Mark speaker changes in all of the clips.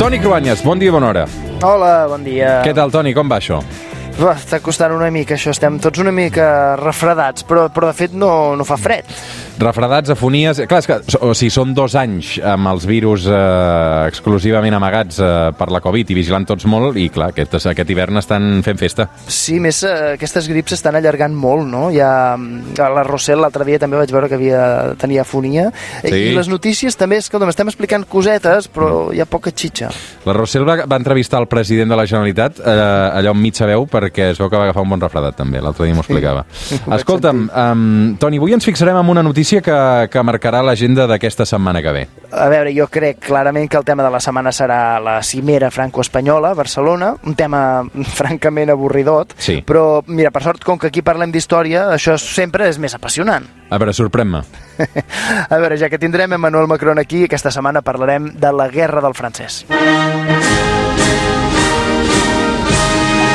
Speaker 1: Toni Cruanyes, bon dia, bona hora.
Speaker 2: Hola, bon dia.
Speaker 1: Què tal, Toni, com va això?
Speaker 2: Va, Està costant una mica això, estem tots una mica refredats, però, però de fet no, no fa fred.
Speaker 1: Refredats, afonies... Clar, és que o sigui, són dos anys amb els virus eh, exclusivament amagats eh, per la Covid i vigilant tots molt i, clar, aquest, aquest hivern estan fent festa.
Speaker 2: Sí, més eh, aquestes grips s'estan allargant molt, no? Ja, a la Rossell l'altre dia també vaig veure que havia, tenia afonia.
Speaker 1: Sí.
Speaker 2: I les notícies també, escolta, m'estem explicant cosetes, però hi ha poca xitxa.
Speaker 1: La Rossell va, va entrevistar el president de la Generalitat eh, allò amb mitja veu perquè es veu que va agafar un bon refredat també, l'altre dia m'ho explicava.
Speaker 2: Vaig
Speaker 1: Escolta'm, um, Toni, avui ens fixarem en una notícia que, que marcarà l'agenda d'aquesta setmana que ve.
Speaker 2: A veure, jo crec clarament que el tema de la setmana serà la cimera franco-espanyola a Barcelona, un tema francament avorridot,
Speaker 1: Sí.
Speaker 2: però mira, per sort, com que aquí parlem d'història, això sempre és més apassionant.
Speaker 1: A veure, sorprèn-me.
Speaker 2: A veure, ja que tindrem Emmanuel Macron aquí, aquesta setmana parlarem de la guerra del francès.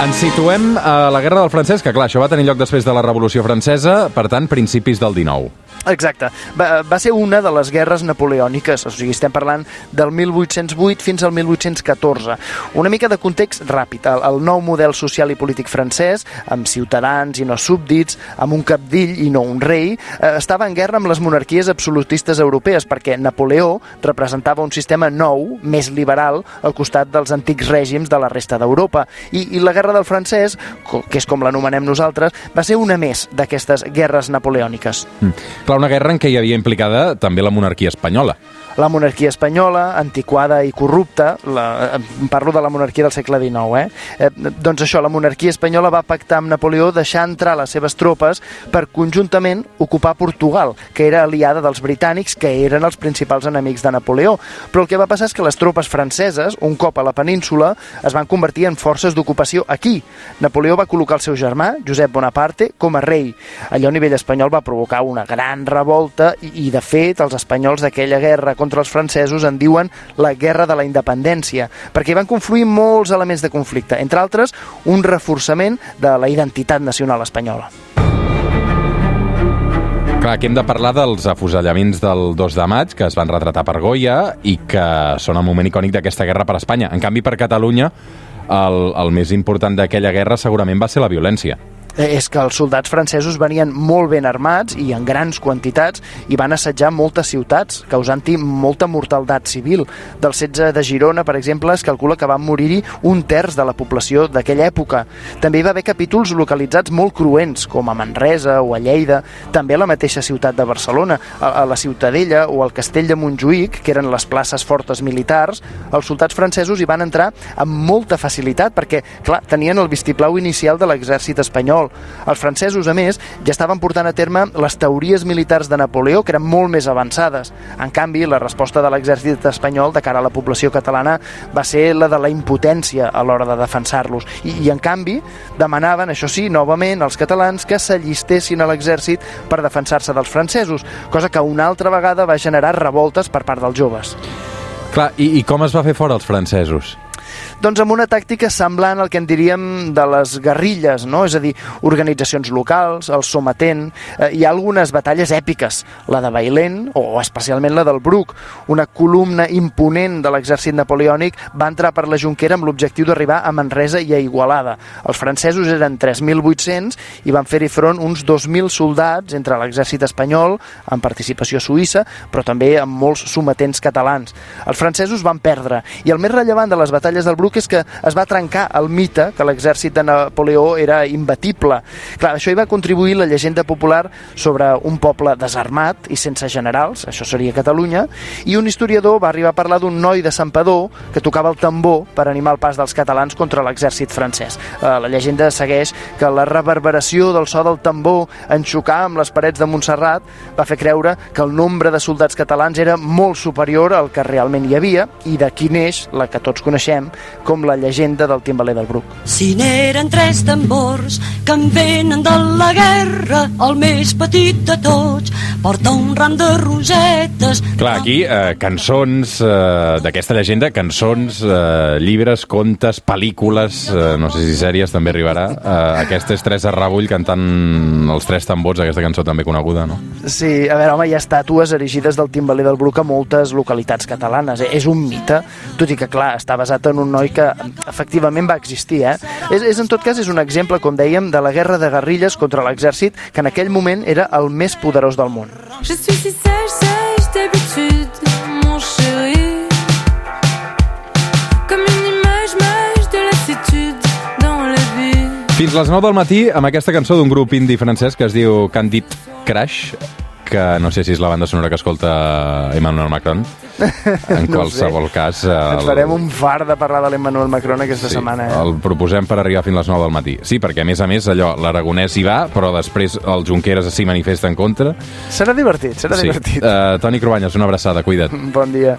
Speaker 1: Ens situem a la Guerra del Francès, que clar, això va tenir lloc després de la Revolució Francesa, per tant, principis del 19.
Speaker 2: Exacte. Va, va ser una de les guerres napoleòniques, o sigui, estem parlant del 1808 fins al 1814. Una mica de context ràpid. El, el nou model social i polític francès, amb ciutadans i no súbdits, amb un capdill i no un rei, eh, estava en guerra amb les monarquies absolutistes europees, perquè Napoleó representava un sistema nou, més liberal, al costat dels antics règims de la resta d'Europa. I, I la guerra del francès, que és com l'anomenem nosaltres, va ser una més d'aquestes guerres napoleòniques.
Speaker 1: Mm. Una guerra en què hi havia implicada també la monarquia espanyola.
Speaker 2: La monarquia espanyola, antiquada i corrupta, la, parlo de la monarquia del segle XIX, eh? eh? Doncs això, la monarquia espanyola va pactar amb Napoleó deixar entrar les seves tropes per conjuntament ocupar Portugal, que era aliada dels britànics, que eren els principals enemics de Napoleó. Però el que va passar és que les tropes franceses, un cop a la península, es van convertir en forces d'ocupació aquí. Napoleó va col·locar el seu germà, Josep Bonaparte, com a rei. Allò a nivell espanyol va provocar una gran revolta i, i de fet, els espanyols d'aquella guerra contra els francesos en diuen la Guerra de la Independència, perquè van confluir molts elements de conflicte, entre altres, un reforçament de la identitat nacional espanyola.
Speaker 1: Clar, aquí hem de parlar dels afusellaments del 2 de maig, que es van retratar per Goya i que són el moment icònic d'aquesta guerra per Espanya. En canvi, per Catalunya, el, el més important d'aquella guerra segurament va ser la violència.
Speaker 2: Eh, és que els soldats francesos venien molt ben armats i en grans quantitats i van assetjar moltes ciutats, causant-hi molta mortaldat civil. Del 16 de Girona, per exemple, es calcula que van morir-hi un terç de la població d'aquella època. També hi va haver capítols localitzats molt cruents, com a Manresa o a Lleida, també a la mateixa ciutat de Barcelona, a la Ciutadella o al Castell de Montjuïc, que eren les places fortes militars, els soldats francesos hi van entrar amb molta facilitat perquè, clar, tenien el vistiplau inicial de l'exèrcit espanyol. Els francesos, a més, ja estaven portant a terme les teories militars de Napoleó, que eren molt més avançades. En canvi, la resposta de l'exèrcit espanyol de cara a la població catalana va ser la de la impotència a l'hora de defensar-los. I, I, en canvi, demanaven, això sí, novament, als catalans que s'allistessin a l'exèrcit per defensar-se dels francesos, cosa que una altra vegada va generar revoltes per part dels joves.
Speaker 1: Clar, i, i com es va fer fora els francesos?
Speaker 2: Doncs amb una tàctica semblant al que en diríem de les guerrilles, no? és a dir, organitzacions locals, el sometent... Eh, hi ha algunes batalles èpiques, la de Bailén o especialment la del Bruc. Una columna imponent de l'exèrcit napoleònic va entrar per la Junquera amb l'objectiu d'arribar a Manresa i a Igualada. Els francesos eren 3.800 i van fer-hi front uns 2.000 soldats entre l'exèrcit espanyol, amb participació suïssa, però també amb molts sometents catalans. Els francesos van perdre i el més rellevant de les batalles del Bruc és que es va trencar el mite que l'exèrcit de Napoleó era imbatible. Clar, això hi va contribuir la llegenda popular sobre un poble desarmat i sense generals, això seria Catalunya, i un historiador va arribar a parlar d'un noi de Santpedor que tocava el tambor per animar el pas dels catalans contra l'exèrcit francès. Eh, La llegenda segueix que la reverberació del so del tambor en xocar amb les parets de Montserrat va fer creure que el nombre de soldats catalans era molt superior al que realment hi havia i d'aquí neix la que tots coneixem com la llegenda del timbaler del Bruc.
Speaker 3: Si n'eren tres tambors que en venen de la guerra, el més petit de tots porta un ram de rosetes.
Speaker 1: Clar, aquí eh, cançons eh, d'aquesta llegenda, cançons, eh, llibres, contes, pel·lícules, eh, no sé si sèries també arribarà. Eh, aquestes tres a rebull cantant els tres tambors, aquesta cançó també coneguda, no?
Speaker 2: Sí, a veure, home, hi ha estàtues erigides del timbaler del Bruc a moltes localitats catalanes. Eh? És un mite, tot i que, clar, està basat en un noi que efectivament va existir, eh? És, és, en tot cas, és un exemple, com dèiem, de la guerra de guerrilles contra l'exèrcit, que en aquell moment era el més poderós del món.
Speaker 4: Je suis si sage, sage d'habitude, mon chéri. Comme une image, mage de lassitude dans la vie.
Speaker 1: Fins les 9 del matí amb aquesta cançó d'un grup indie francès que es diu Candid Crash, que no sé si és la banda sonora que escolta Emmanuel Macron. En
Speaker 2: No
Speaker 1: qualsevol cas...
Speaker 2: Ens farem un far de parlar de l'Emmanuel Macron aquesta setmana. Eh?
Speaker 1: El proposem per arribar fins les 9 del matí. Sí, perquè a més a més allò, l'Aragonès hi va, però després el Junqueras s'hi manifesta en contra.
Speaker 2: Serà divertit, serà
Speaker 1: sí.
Speaker 2: divertit.
Speaker 1: Uh, Toni Cruanyes, una abraçada, cuida't.
Speaker 2: Bon dia.